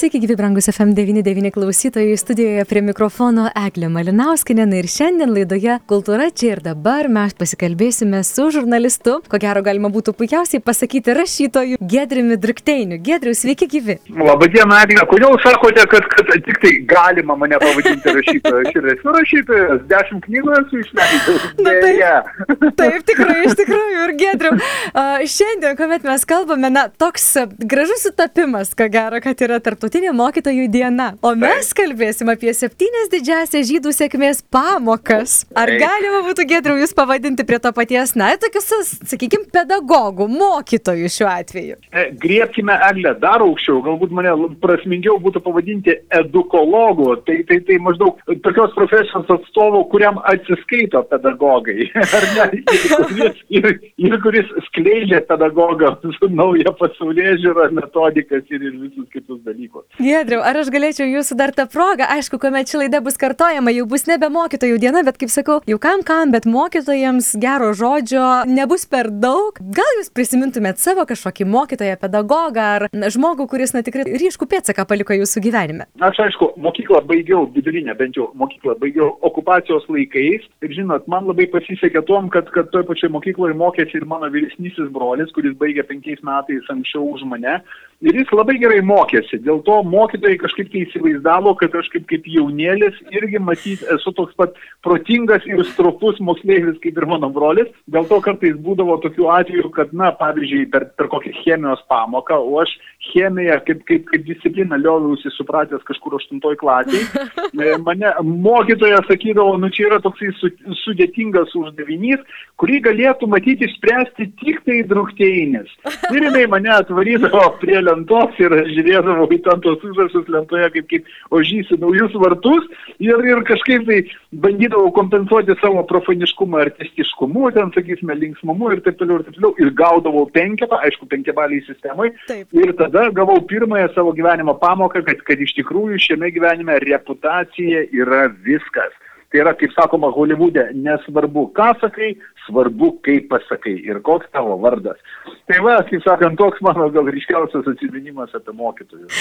Sveiki, gyvi brangus FM99 klausytojai, studijoje prie mikrofono Eglė Malinauskinė ir šiandien laidoje Kultūra čia ir dabar mes pasikalbėsime su žurnalistu, ko gero galima būtų puikiausiai pasakyti rašytoju Gedrimi Drukteiniu. Gedriu, sveiki, gyvi. Labadiena, Eglė, kodėl sakote, kad, kad tik tai galima mane pavadinti rašytoju? Aš ir esu rašytojas, dešimt knygų esu išleidęs. Na, taip, taip, tikrai, iš tikrųjų, ir Gedriu. Uh, šiandien, kuomet mes kalbame, na, toks gražus sutapimas, ko gero, kad yra tarptautinis Tarptautinė mokytojų diena. O mes kalbėsim apie septynias didžiasias žydų sėkmės pamokas. Ar galima būtų gedriau jūs pavadinti prie to paties, na, tokius, sakykime, pedagogų, mokytojų šiuo atveju? E, griebkime eglę dar aukščiau, galbūt mane prasmingiau būtų pavadinti edukologu. Tai, tai, tai maždaug tokios profesijos atstovo, kuriam atsiskaito pedagogai. Ar ne? Ir kuris, ir, ir kuris skleidžia pedagogams naują pasaulyje žiūrą, metodikas ir, ir visus kitus dalykus. Gedriau, ar aš galėčiau jūsų dar tą progą, aišku, kuomet ši laida bus kartojama, jau bus nebe mokytojų diena, bet kaip sakau, jau kam kam, bet mokytojams gero žodžio nebus per daug. Gal jūs prisimintumėt savo kažkokį mokytoją, pedagogą ar žmogų, kuris, na tikrai ryškų pėdsaką paliko jūsų gyvenime? Aš aišku, mokyklą baigiau, vidurinę bent jau mokyklą baigiau okupacijos laikais ir žinot, man labai pasisekė tom, kad, kad toj pačioj mokykloje mokėsi ir mano vyresnysis brolis, kuris baigė penkiais metais anksčiau už mane. Ir jis labai gerai mokėsi. Dėl to mokytojai kažkaip tai įsivaizdavo, kad aš kaip, kaip jaunėlis irgi matyt esu toks pat protingas ir stropus moksleivis kaip ir mano brolis. Dėl to kartais būdavo tokių atvejų, kad, na, pavyzdžiui, per, per kokią chemijos pamoką, o aš chemiją kaip, kaip, kaip discipliną lioviausi supratęs kažkur aštuntoj klasėje. Mane mokytoja sakydavo, nu čia yra toksai su, sudėtingas uždavinys, kurį galėtų matyti išspręsti tik tai drukteinis. Ir jinai mane atvarydavo prie lentos ir žiūrėdavau į ten tos užrašus lentoje, kaip, kaip ožysi naujus vartus ir, ir kažkaip tai bandydavau kompensuoti savo profaniškumą artistiškumu, ten, sakysime, linksmumu ir taip toliau ir taip toliau. Ir gaudavau penketą, aišku, penkiabalį sistemai. Taip. Ir tada gavau pirmąją savo gyvenimo pamoką, kad, kad iš tikrųjų šiame gyvenime reputacija yra viskas. Tai yra, kaip sakoma, Hollywoode, nesvarbu, ką sakai, svarbu, kaip pasakai ir koks tavo vardas. Tai va, kaip sakant, toks mano gal ryškiausias atsiminimas apie mokytojus.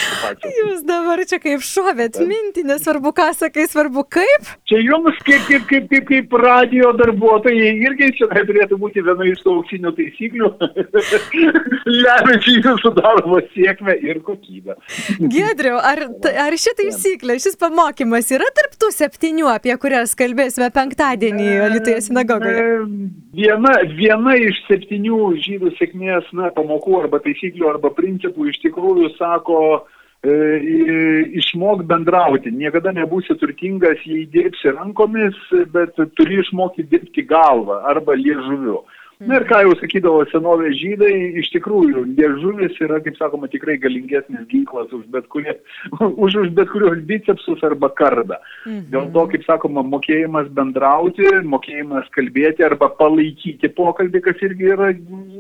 Jūs dabar čia kaip šovėt mintį, nesvarbu, ką sakai, svarbu, kaip? Čia jums kaip, kaip, kaip, kaip, kaip radio darbuotojai irgi čia turėtų būti viena iš tų auksinių taisyklių, lemiančių jūsų darbo sėkmę ir kokybę. Gedriau, ar, ar ši taisyklė, šis pamokymas yra tarptų septynių, apie kurią kurias kalbėsime penktadienį Lietuvoje sinagogoje? Viena, viena iš septynių žydų sėkmės na, pamokų arba taisyklių arba principų iš tikrųjų sako, e, išmok bendrauti. Niekada nebūsi turtingas, jei dirbsi rankomis, bet turi išmokti dirbti galvą arba liežuviu. Na ir ką jau sakydavo senovės žydai, iš tikrųjų, liežuvis yra, kaip sakoma, tikrai galingesnis ginklas už bet, kurie, už, už bet kurios bicepsus arba kardą. Mhm. Dėl to, kaip sakoma, mokėjimas bendrauti, mokėjimas kalbėti arba palaikyti pokalbį, kas irgi yra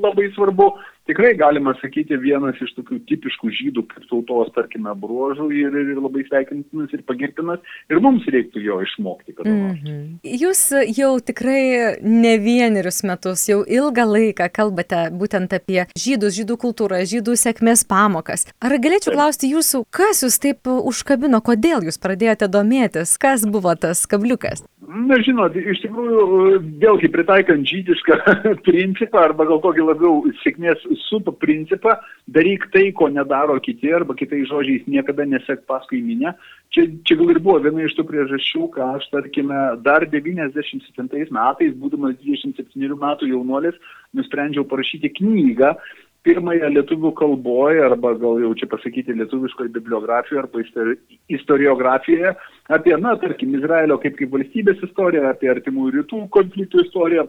labai svarbu, tikrai galima sakyti vienas iš tokių tipiškų žydų kaip tautos, tarkime, bruožų ir, ir labai sveikintinas ir pagirtinas ir mums reiktų jo išmokti. Mm -hmm. Jūs jau tikrai ne vienerius metus, jau ilgą laiką kalbate būtent apie žydus, žydų kultūrą, žydų sėkmės pamokas. Ar galėčiau klausti jūsų, kas jūs taip užkabino, kodėl jūs pradėjote domėtis, kas buvo tas kabliukas? Na, žinot, iš tikrųjų, vėlgi pritaikant žydišką principą arba gal tokį labiau sėkmės sup principą, daryk tai, ko nedaro kiti arba kitais žodžiais niekada nesek paskui minę. Čia, čia gal ir buvo viena iš tų priežasčių, ką aš, tarkime, dar 97 metais, būdamas 27 metų jaunuolis, nusprendžiau parašyti knygą pirmąją lietuvių kalboje, arba gal jau čia pasakyti lietuviškoje bibliografijoje arba istoriografijoje apie, na, tarkim, Izraelio kaip, kaip valstybės istoriją, apie artimųjų rytų konfliktų istoriją,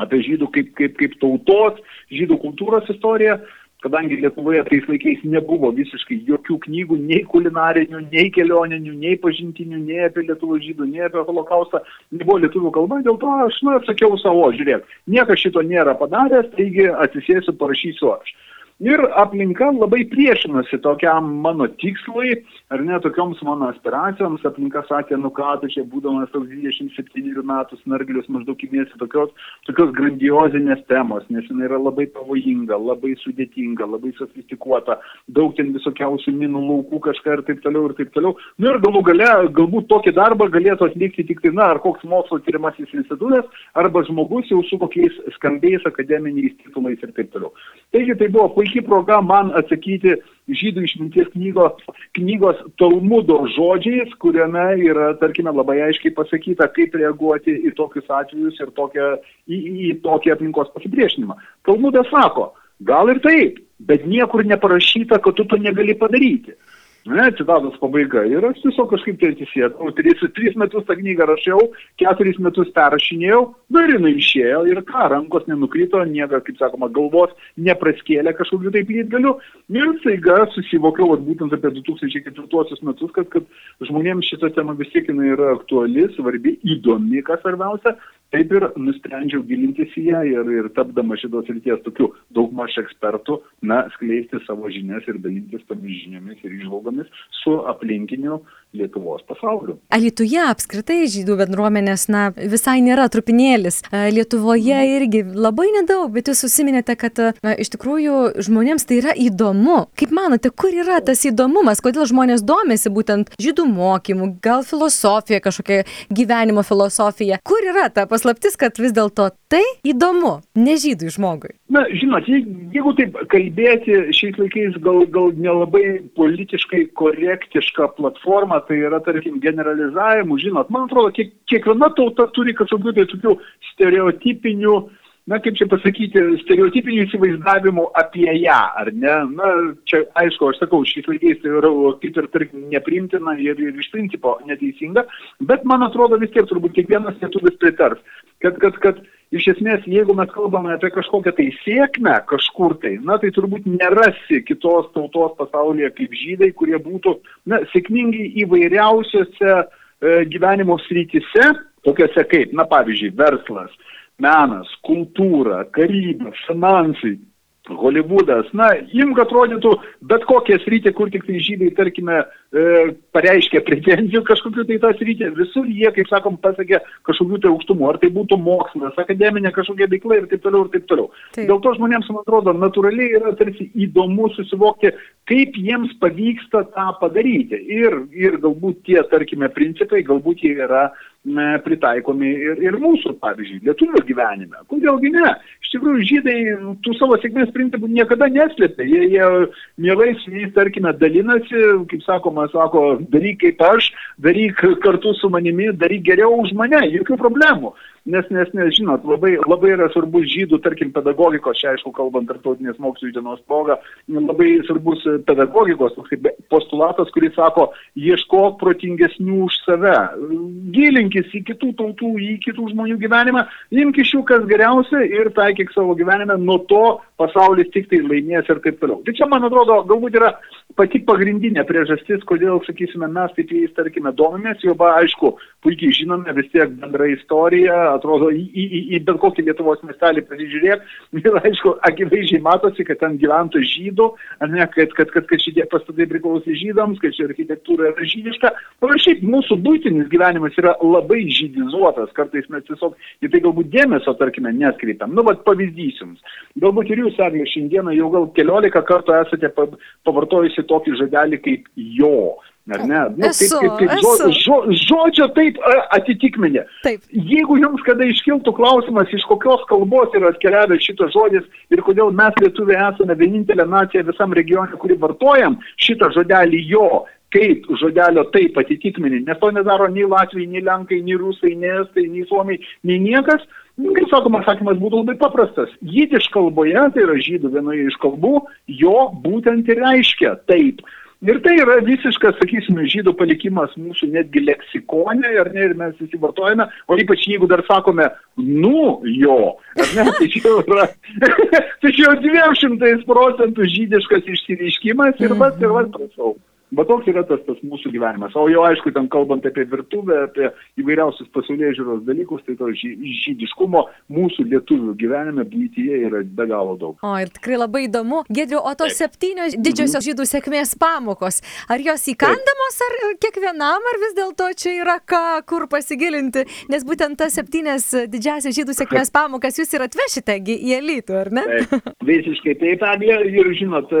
apie žydų kaip, kaip, kaip tautos, žydų kultūros istoriją kadangi Lietuvoje tais laikais nebuvo visiškai jokių knygų, nei kulinarinių, nei kelioninių, nei pažintinių, nei apie Lietuvos žydų, nei apie holokaustą, nebuvo lietuvių kalba, dėl to aš, na, atsakiau savo, žiūrėk, niekas šito nėra padaręs, taigi atsisėsiu, parašysiu aš. Ir aplinka labai priešinosi tokiam mano tikslui, ar ne tokioms mano aspiracijoms. Aplinka sakė, nu ką, tu čia būdamas toks 27 metų snarglius maždaug įmėsi tokios, tokios grandiozinės temos, nes jinai yra labai pavojinga, labai sudėtinga, labai sofistikuota, daug ten visokiausių minų laukų kažką ir taip toliau ir taip toliau. Nu ir galų gale, galbūt tokį darbą galėtų atlikti tik tai, na, ar koks mokslo tyrimasis institutas, arba žmogus jau su kokiais skambiais akademiniais titulais ir taip toliau. Taigi tai buvo puikiai proga man atsakyti žydų išminties knygos, knygos Talmudo žodžiais, kuriame yra, tarkime, labai aiškiai pasakyta, kaip reaguoti į tokius atvejus ir tokią, į, į tokį aplinkos pasipriešinimą. Talmudas sako, gal ir taip, bet niekur neparašyta, kad tu to negali padaryti. Ne, citatos pabaiga. Ir aš tiesiog kažkaip tai atsisėdau, tris, tris metus tą knygą rašiau, keturis metus perrašinėjau, nu ir jinai išėjo ir ką, rankos nenukrito, nieko, kaip sakoma, galvos nepraskėlė kažkokiu taip lytgaliu. Ir staiga susivokiau, vat, būtent apie 2004 metus, kad, kad žmonėms šita tema vis tiek jinai yra aktuali, svarbi, įdomi, kas svarbiausia. Taip ir nusprendžiau gilintis į ją ir, ir tapdama šitos ryties tokiu daugmaž ekspertu, na, skleisti savo žinias ir dalintis tomis žiniomis ir išvalgomis su aplinkiniu Lietuvos pasauliu. Alituje apskritai žydų bendruomenės, na, visai nėra trupinėlis. Lietuvoje irgi labai nedaug, bet jūs susiminėte, kad na, iš tikrųjų žmonėms tai yra įdomu. Kaip manote, kur yra tas įdomumas, kodėl žmonės domisi būtent žydų mokymų, gal filosofija, kažkokia gyvenimo filosofija? Kur yra ta paslaptis, kad vis dėlto tai įdomu, ne žydui žmogui? Na, žinot, jeigu taip kalbėti šiais laikais gal, gal nelabai politiškai korektiška platforma, tai yra, tarkim, generalizavimų, žinot, man atrodo, kiek, kiekviena tauta turi kažkokių tai tokių stereotipinių, na, kaip čia pasakyti, stereotipinių įsivaizdavimų apie ją, ar ne? Na, čia, aišku, aš sakau, šiais laikais tai yra kaip ir, tarkim, neprimtina ir, ir iš principo neteisinga, bet man atrodo vis tiek turbūt kiekvienas lietuvis pritars, kad, kad, kad iš esmės, jeigu mes kalbame apie kažkokią tai sėkmę kažkur tai, na, tai turbūt nerasi kitos tautos pasaulyje kaip žydai, kurie būtų, na, sėkmingi įvairiausiose e, gyvenimo srityse, tokiuose kaip, na, pavyzdžiui, verslas, menas, kultūra, karyba, finansai, Hollywoodas, na, imk atrodytų bet kokią sritį, kur tik tai žydai, tarkime, e, pareiškia pretenzijų kažkokiu tai tą sritį, visur jie, kaip sakom, pasakė kažkokiu tai aukštumu, ar tai būtų mokslas, akademinė kažkokia veikla ir taip toliau ir taip toliau. Taip. Dėl to žmonėms, man atrodo, natūraliai yra tarsi įdomu susivokti, kaip jiems pavyksta tą padaryti. Ir, ir galbūt tie, tarkime, principai, galbūt jie yra pritaikomi ir, ir mūsų, pavyzdžiui, lietuvių gyvenime. Kodėlgi ne? Iš tikrųjų, žydai tų savo sėkmės principų niekada neslėpia. Jie, jie mielai su jais, tarkime, dalinasi, kaip sakoma, sako, daryk kaip aš, daryk kartu su manimi, daryk geriau už mane, jokių problemų. Nes, nes, nes, žinot, labai, labai yra svarbus žydų, tarkim, pedagogikos, čia aišku, kalbant tarptautinės mokslo dienos proga, labai svarbus pedagogikos kaip postulatas, kuris sako, ieškok protingesnių už save, gilinkis į kitų tautų, į kitų žmonių gyvenimą, imk iš jų kas geriausia ir taikyk savo gyvenime, nuo to pasaulis tik tai laimės ir taip toliau. Tai čia, man atrodo, galbūt yra pati pagrindinė priežastis, kodėl, sakysime, mes taip jais, tarkime, domimės, jau, ba, aišku, puikiai žinome vis tiek bendrą istoriją, atrodo, į, į, į bet kokį Lietuvos miestelį pasižiūrėk, ir aišku, akivaizdžiai matosi, kad ten gyventų žydų, ne, kad, kad, kad, kad šitie pastatai priklausė žydams, kad ši architektūra yra žydiška. O ir šiaip mūsų būtinis gyvenimas yra labai žydizuotas, kartais mes tiesiog į tai galbūt dėmesio, tarkime, neskreipiam. Nu, vad pavyzdys jums. Galbūt ir jūs, Eglė, šiandieną jau gal keliolika kartų esate pavartojusi tokį žodelį kaip jo. Ar ne? Nu, esu, kaip, kaip, kaip žo, žo, žodžio taip atitikmenė. Taip. Jeigu jums kada iškiltų klausimas, iš kokios kalbos yra atkeliavęs šitas žodis ir kodėl mes lietuviai esame vienintelė nacija visam regione, kuri vartojam šitą žodelį jo, kaip žodelio taip atitikmenį, nes to nedaro nei Latvijai, nei Lenkai, nei Rusai, nei Estai, nei Suomiai, nei niekas, kaip sakoma, atsakymas būtų labai paprastas. Jidiš kalboje, tai yra žydų vienoje iš kalbų, jo būtent ir reiškia taip. Ir tai yra visiškas, sakysime, žydų palikimas mūsų netgi leksikone, ar ne, ir mes visi vartojame, o ypač jeigu dar sakome, nu jo, ar ne, tai čia yra, tai čia jau 200 procentų žydiškas išsireiškimas ir vas, ir vas, prašau. Bet toks yra tas, tas mūsų gyvenimas. O jau aišku, ten kalbant apie virtuvę, apie įvairiausius pasaulyje žiūros dalykus, tai to žydiškumo mūsų lietuvių gyvenime, būtyje yra be galo daug. O ir tikrai labai įdomu. Gedriu, o tos septynios didžiosios mhm. žydų sėkmės pamokos, ar jos įkandamos, ar kiekvienam, ar vis dėlto čia yra ką, kur pasigilinti, nes būtent tas septynės didžiasias žydų sėkmės pamokas jūs ir atvešite į elitų, ar ne? Taip, visiškai taip, Eglė, ir žinot,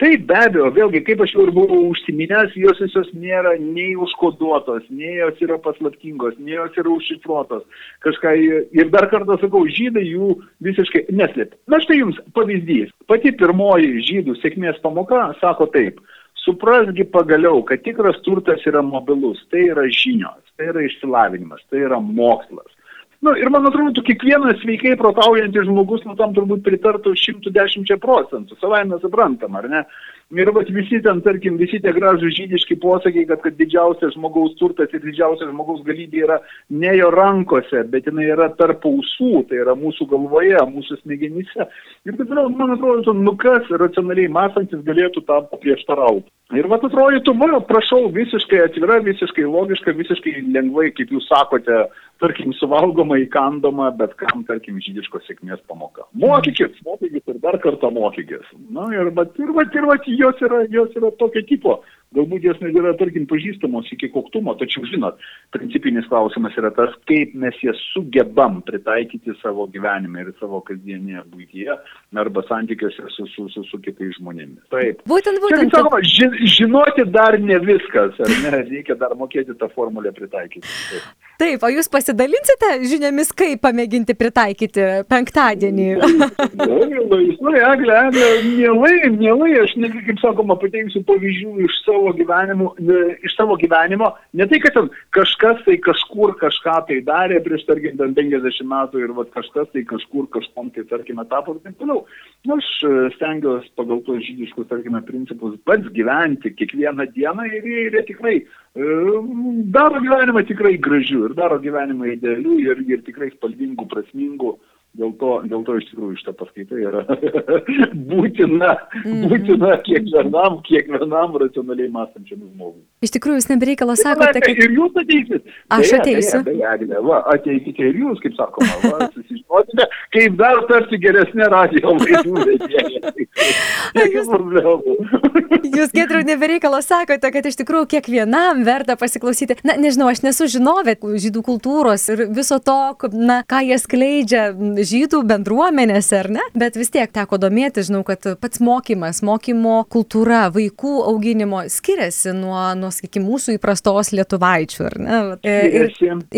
taip be abejo, vėlgi, kaip aš jau ir buvau užsiminęs, jos visos nėra nei užkoduotos, nei jos yra paslaptingos, nei jos yra užšifruotos. Kažką ir dar kartą sakau, žydai jų visiškai neslėpia. Na štai jums pavyzdys. Pati pirmoji žydų sėkmės pamoka sako taip. Suprasgi pagaliau, kad tikras turtas yra mobilus, tai yra žinios, tai yra išsilavinimas, tai yra mokslas. Nu, ir man atrodo, kiekvienas sveikai protaujantis žmogus, nu tam turbūt pritartų 110 procentų, savai mes suprantam, ar ne? Ir vat visi ten, tarkim, visi tie gražų žydiški posakiai, kad, kad didžiausias žmogaus turtas ir didžiausias žmogaus galybė yra ne jo rankose, bet jinai yra tarp ausų, tai yra mūsų galvoje, mūsų smegenyse. Ir taip toliau, man atrodo, nu kas racionaliai mąstantis galėtų tam paprieštarauti. Ir vat atrodytų, man, prašau, visiškai atvira, visiškai logiška, visiškai lengvai, kaip jūs sakote, tarkim, suvalgoma, įkandoma, bet kam, tarkim, žydiškos sėkmės pamoka. Mokykis, mokykis ir dar kartą mokykis. Na ir vat, ir vat, ir vat, jos yra, jos yra tokio tipo. Galbūt jos net yra, tarkim, pažįstamos iki koktumo, tačiau, žinot, principinis klausimas yra tas, kaip mes jas sugebam pritaikyti savo gyvenime ir savo kasdienėje būtyje arba santykiuose su, su, su, su kitais žmonėmis. Taip. Būtent, būtent. Čia, sakoma, ži, žinoti dar ne viskas, ar ne? Reikia dar mokėti tą formulę pritaikyti. Taip. Taip, o jūs pasidalinsite žiniomis, kaip pamėginti pritaikyti penktadienį? Eglė, mielai, mielai, aš netgi, kaip sakoma, pateiksiu pavyzdžių iš savo savo gyvenimu, iš savo gyvenimo, ne tai, kad ten kažkas tai kažkur kažką tai darė prieš, tarkim, 50 metų ir va, kažkas tai kažkur kažkom tai, tarkime, tapo ir taip toliau. Nu, aš e, stengiuosi pagal tos žydiškus, tarkime, principus pats gyventi kiekvieną dieną ir jie yra tikrai e, daro gyvenimą tikrai gražiu ir daro gyvenimą idealiu ir, ir tikrai spalvingu, prasmingu. Dėl to, dėl to iš tikrųjų šitą paskaitą yra būtina, mm. būtina kiekvienam, kiekvienam racionaliai mąstančiam žmogui. Iš tikrųjų, jūs nebereikalo sakote, kad... Ir jūs ateisit. Aš ateisiu. Beje, beje, va, ateikite ir jūs, kaip sakoma, va, susižinokite, kaip dar tarsi geresnė radio laidų vedėja. Problemų. jūs, Gedriu, nebereikalo sakote, kad iš tikrųjų kiekvienam verta pasiklausyti. Na, nežinau, aš nesu žinovė žydų kultūros ir viso to, na, ką jie skleidžia žydų bendruomenėse, ar ne? Bet vis tiek teko domėtis, žinau, kad pats mokymas, mokymo kultūra, vaikų auginimo skiriasi nuo, nuo sakykime, mūsų įprastos lietuvaičių, ar ne? Ir,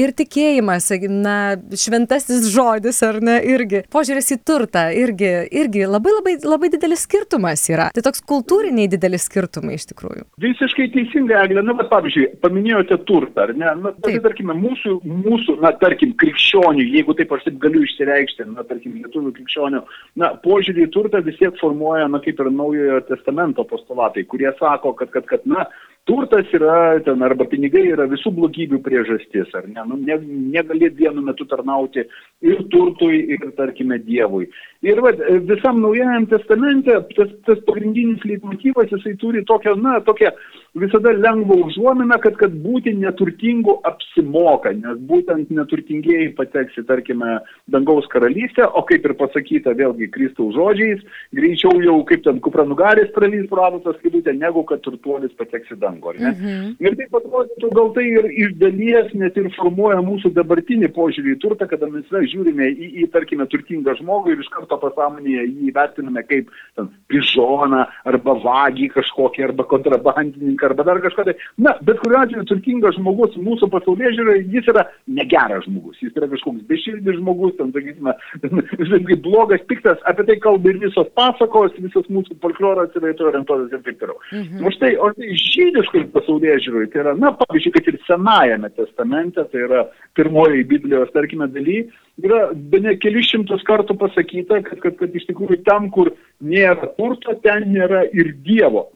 ir tikėjimas, na, šventasis žodis, ar ne, irgi. Požiūrės į turtą, irgi, irgi labai labai, labai didelis skirtumas yra. Tai toks kultūriniai didelis skirtumai iš tikrųjų. Visiškai teisingai, Eglė, na, bet pavyzdžiui, paminėjote turtą, ar ne? Na, tai, tarkime, mūsų, mūsų, na, tarkim, krikščionių, jeigu taip aš taip galiu išsireikšti, reikšti, na, tarkim, lietuvių krikščionių, na, požiūrį į turtą vis tiek formuoja, na, kaip ir naujojo testamento postulatai, kurie sako, kad, kad, kad na, turtas yra ten arba pinigai yra visų blogybių priežastis, ar ne? Nu, ne negali vienu metu tarnauti ir turtui, ir, tarkime, Dievui. Ir va, visam naujajam testamente tas, tas pagrindinis leitmotyvas, jisai turi tokią, na, tokią visada lengvą užuominą, kad, kad būti neturtingu apsimoka, nes būtent neturtingieji pateksi, tarkime, dangaus karalystę, o kaip ir pasakyta vėlgi Kristaus žodžiais, greičiau jau kaip ten kupranugaris pralys pradatas skilutė, negu kad turtuolis pateks į dangų. Mhm. Ir taip atrodytų, gal tai ir iš dalies net ir formuoja mūsų dabartinį požiūrį į turtą, kada mes žiūrime į, į, tarkime, turtingą žmogų ir iš karto pasąmonėje jį vertiname kaip ten, pižoną arba vagį kažkokį arba kontrabandininką arba dar kažką. Tai, na, bet kuriuo atveju turtingas žmogus mūsų pasaulyje žiūrė, jis yra negeras žmogus, jis yra kažkoks beširdis žmogus, ten, sakysime, kaip blogas, piktas, apie tai kalba ir visos pasakos, visas mūsų folkloras yra į to orientuotas ir taip toliau. Mhm. O štai, o štai krikščioniškai pasaulyje žiūrui, tai yra, na, pavyzdžiui, kad ir Senajame testamente, tai yra pirmoji Biblijos, tarkime, daly, yra be ne keli šimtus kartų pasakyta, kad, kad, kad iš tikrųjų tam, kur nėra turto, ten nėra ir Dievo.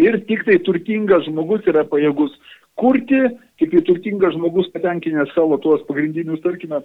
Ir tik tai turtingas žmogus yra pajėgus kurti, tik tai turtingas žmogus patenkinę savo tuos pagrindinius, tarkime,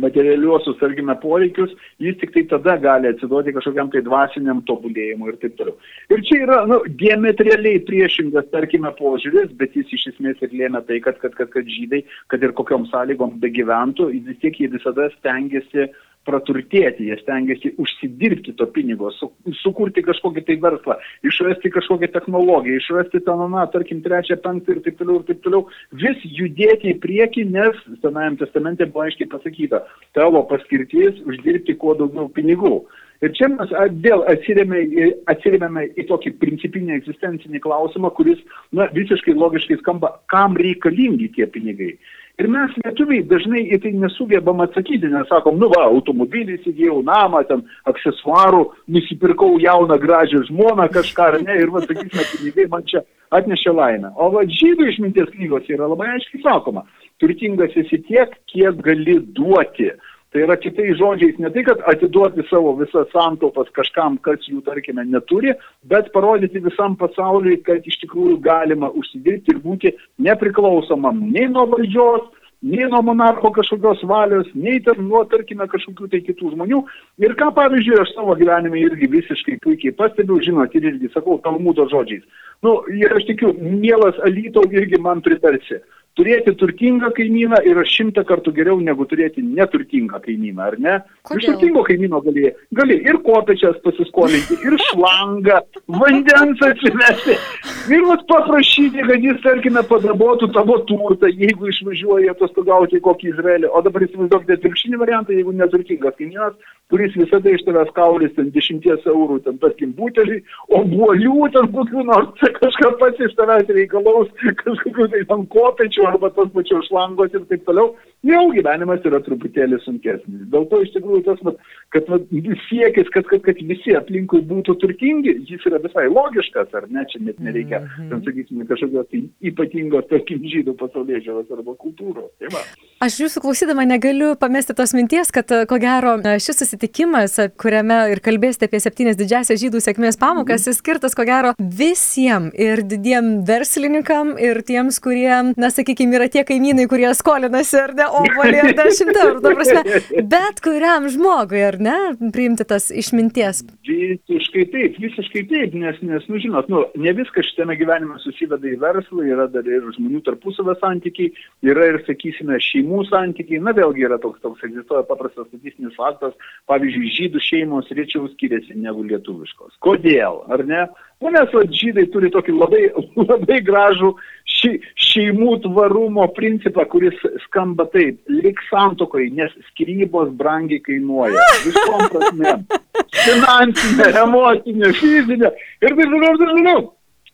materialiuosius, tarkime, poreikius, jis tik tai tada gali atsiduoti kažkokiam tai dvasiniam tobulėjimui ir taip toliau. Ir čia yra, nu, diametraliai priešingas, tarkime, požiūris, bet jis iš esmės ir lėmė tai, kad, kad, kad, kad žydai, kad ir kokiam sąlygom begyventų, vis tiek jie visada stengiasi praturtėti, jie stengiasi užsidirbti to pinigo, su, sukurti kažkokį tai verslą, išrasti kažkokią technologiją, išrasti tą, na, tarkim, trečią, penktą ir taip toliau, ir taip toliau, vis judėti į priekį, nes Senajame testamente buvo aiškiai pasakyta, tavo paskirtis uždirbti kuo daugiau pinigų. Ir čia mes vėl atsirėmėme į tokį principinį egzistencinį klausimą, kuris na, visiškai logiškai skamba, kam reikalingi tie pinigai. Ir mes lietuviai dažnai į tai nesugebam atsakyti, nes sakom, nu va, automobilį įsigijau, namą, ten aksesuarų, nusipirkau jauną gražią žmoną kažką ar ne, ir va, sakysime, pinigai man čia atnešė laimę. O va, žydų išminties knygos yra labai aiškiai sakoma, turtingas esi tiek, kiek gali duoti. Tai yra kitais žodžiais ne tai, kad atiduoti savo visas santaupas kažkam, kas jų, tarkime, neturi, bet parodyti visam pasauliui, kad iš tikrųjų galima užsidirbti ir būti nepriklausomam nei nuo valdžios, nei nuo monarcho kažkokios valios, nei ten nuo, tarkime, kažkokių tai kitų žmonių. Ir ką, pavyzdžiui, aš savo gyvenime irgi visiškai puikiai pastebiu, žinot, ir irgi sakau Talmudo žodžiais. Nu, ir aš tikiu, mielas Alytau irgi man pritarsi turėti turtingą kaimyną yra šimtą kartų geriau negu turėti neturtingą kaimyną, ar ne? Kodėl? Iš turtingo kaimyno gali, gali ir kopečias pasiskolinti, ir šlangą, vandens atsivesti, ir vat paprašyti, kad jis, tarkime, padabotų tavo turtą, jeigu išvažiuoji atostogauti į kokį Izraelį. O dabar įsivaizduokite atvirkštinį variantą, jeigu neturtingas kaimynas, kuris visada iš tavęs kaulys ten dešimties eurų, ten, tarkim, butelį, o buolių ten kokių nors kažką pats iš tavęs reikalaus, kažkokių tai ten kopečių arba tos pačios šlangos ir taip toliau, jau gyvenimas yra truputėlį sunkesnis. Dėl to iš tikrųjų tas, kad, kad siekis, kad, kad, kad visi aplinkui būtų turtingi, jis yra visai logiškas, ar ne, čia net nereikia, mm -hmm. ten sakysime, kažkokios tai ypatingos, tarkim, žydų pasaulyje žiūros arba kultūros. Tai va. Aš jūsų klausydama negaliu pamesti tos minties, kad ko gero šis susitikimas, kuriame ir kalbėsite apie septynias didžiasias žydų sėkmės pamokas, jis skirtas ko gero visiems ir didiem verslininkam ir tiems, kurie, na, sakykime, yra tie kaimynai, kurie skolinasi ar ne, obolį ar 10 eurų, ta prasme, bet kuriam žmogui, ar ne, priimti tas išminties. Visiškai taip, visiškai taip, nes, nes nu, žinot, nu, ne viskas šitame gyvenime susiveda į verslą, yra dar ir žmonių tarpusavio santykiai, yra ir, sakysime, šeimų santykiai, na vėlgi yra toks, toks egzistuoja paprastas statistinis faktas, pavyzdžiui, žydų šeimos rečiau skiriasi negu lietuviškos. Kodėl, ar ne? Nu, nes va, žydai turi tokį labai, labai gražų ši, šeimų tvarumo principą, kuris skamba taip, lik santokoj, nes skirybos brangiai kainuoja. Visom prasme. Finansinė, emocinė, fizinė ir taip toliau, taip toliau.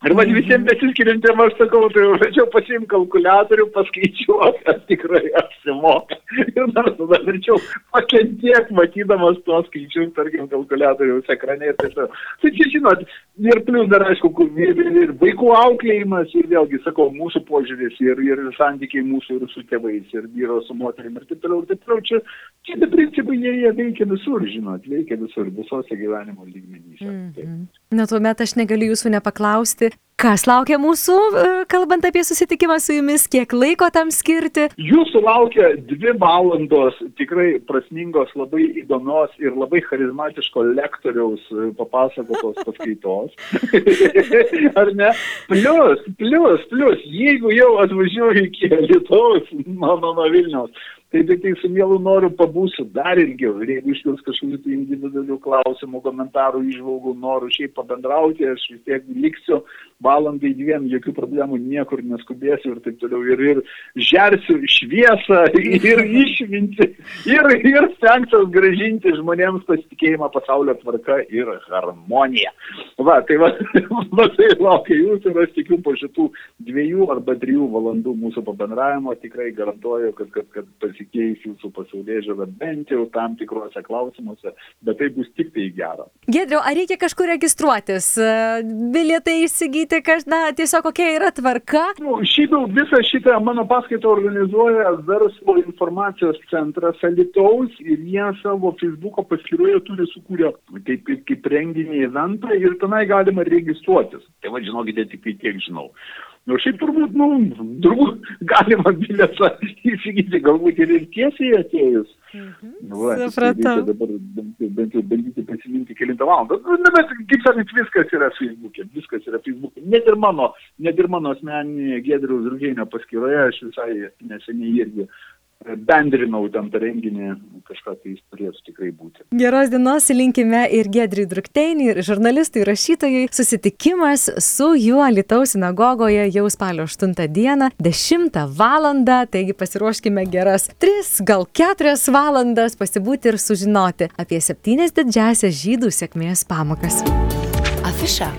Ir man visiems besiskiriantiem aš sakau, tai verčiau pasim kalkulatorių, paskaičiuoti, ar tikrai apsimoka. Ir dar tada verčiau pakentiek, matydamas tuos skaičius, tarkim, kalkulatoriaus ekrane ir taip toliau. Tai čia, žinot, ir plus dar aišku, ir, ir, vaikų auklėjimas, ir vėlgi, sakau, mūsų požiūris, ir, ir santykiai mūsų ir su tėvais, ir vyro su moterim, ir taip toliau, ir taip toliau. Čia, čia tie principai, jie, jie veikia visur, žinot, veikia visur, visose gyvenimo lygmenyse. Mm -hmm. Na, tuomet aš negaliu jūsų nepaklausti, Kas laukia mūsų, e, kalbant apie susitikimą su jumis, kiek laiko tam skirti? Jūsų laukia dvi valandos tikrai prasmingos, labai įdomios ir labai charizmatiško lektoriaus e, papasakotos paskaitos. Ar ne? Plius, plius, plius, jeigu jau atvažiuoju iki Lietuvos, nuo, nuo Vilniaus, tai tik tai su mielu noriu pabūsiu dar ilgiau. Ir jeigu iškils kažkokių tai individualių klausimų, komentarų, išvalgų, noriu šiaip pabendrauti, aš vis tiek liksiu valandai dviem, jokių problemų niekur neskubėsiu ir taip toliau. Ir, ir žersiu šviesą, ir išminti, ir, ir stengsiuos gražinti žmonėms pasitikėjimą pasaulio tvarka ir harmoniją. Va, tai va, va tai laukia jūsų ir aš tikiu po šitų dviejų arba trijų valandų mūsų pabendravimo tikrai garantuoju, kad, kad, kad pasikeis jūsų pasaulyje žiūra bent jau tam tikrose klausimuose, bet tai bus tik tai gera. Gedriau, ar reikia kažkur registruotis, bilietai įsigyti, kaž, na, tiesiog kokia yra tvarka? Nu, šitą, visą šitą mano paskaitą organizuoja verslo informacijos centras Alitaus ir jie savo Facebook'o paskyroje turi sukūrę kaip, kaip, kaip renginį eventą ir tenai galima registruotis. Tai va, žinokite, tik tai tiek žinau. Nu, šiaip turbūt, nu, turbūt galima bilietą įsigyti, galbūt ir, ir tiesiai atėjus. Mhm. Nu, va, Supratau. Dabar bent, jau bandyti prisiminti kilintą valandą. Nu, na, bet, kaip sakant, viskas yra Facebook'e, viskas yra Facebook'e. Net ir mano, net ir mano asmeninėje Gedriaus Rūgėnio paskyroje aš visai neseniai irgi bendrinau ten tą renginį, kažką tai jis turėtų tikrai būti. Geros dienos linkime ir Gedriui Drukteiniui, ir žurnalistui, rašytojui. Susitikimas su juo Lietuvos sinagogoje jau spalio 8 dieną, 10 val. Taigi pasiruoškime geras 3, gal 4 valandas pasibūti ir sužinoti apie 7 didžiasias žydų sėkmės pamokas. Afiša.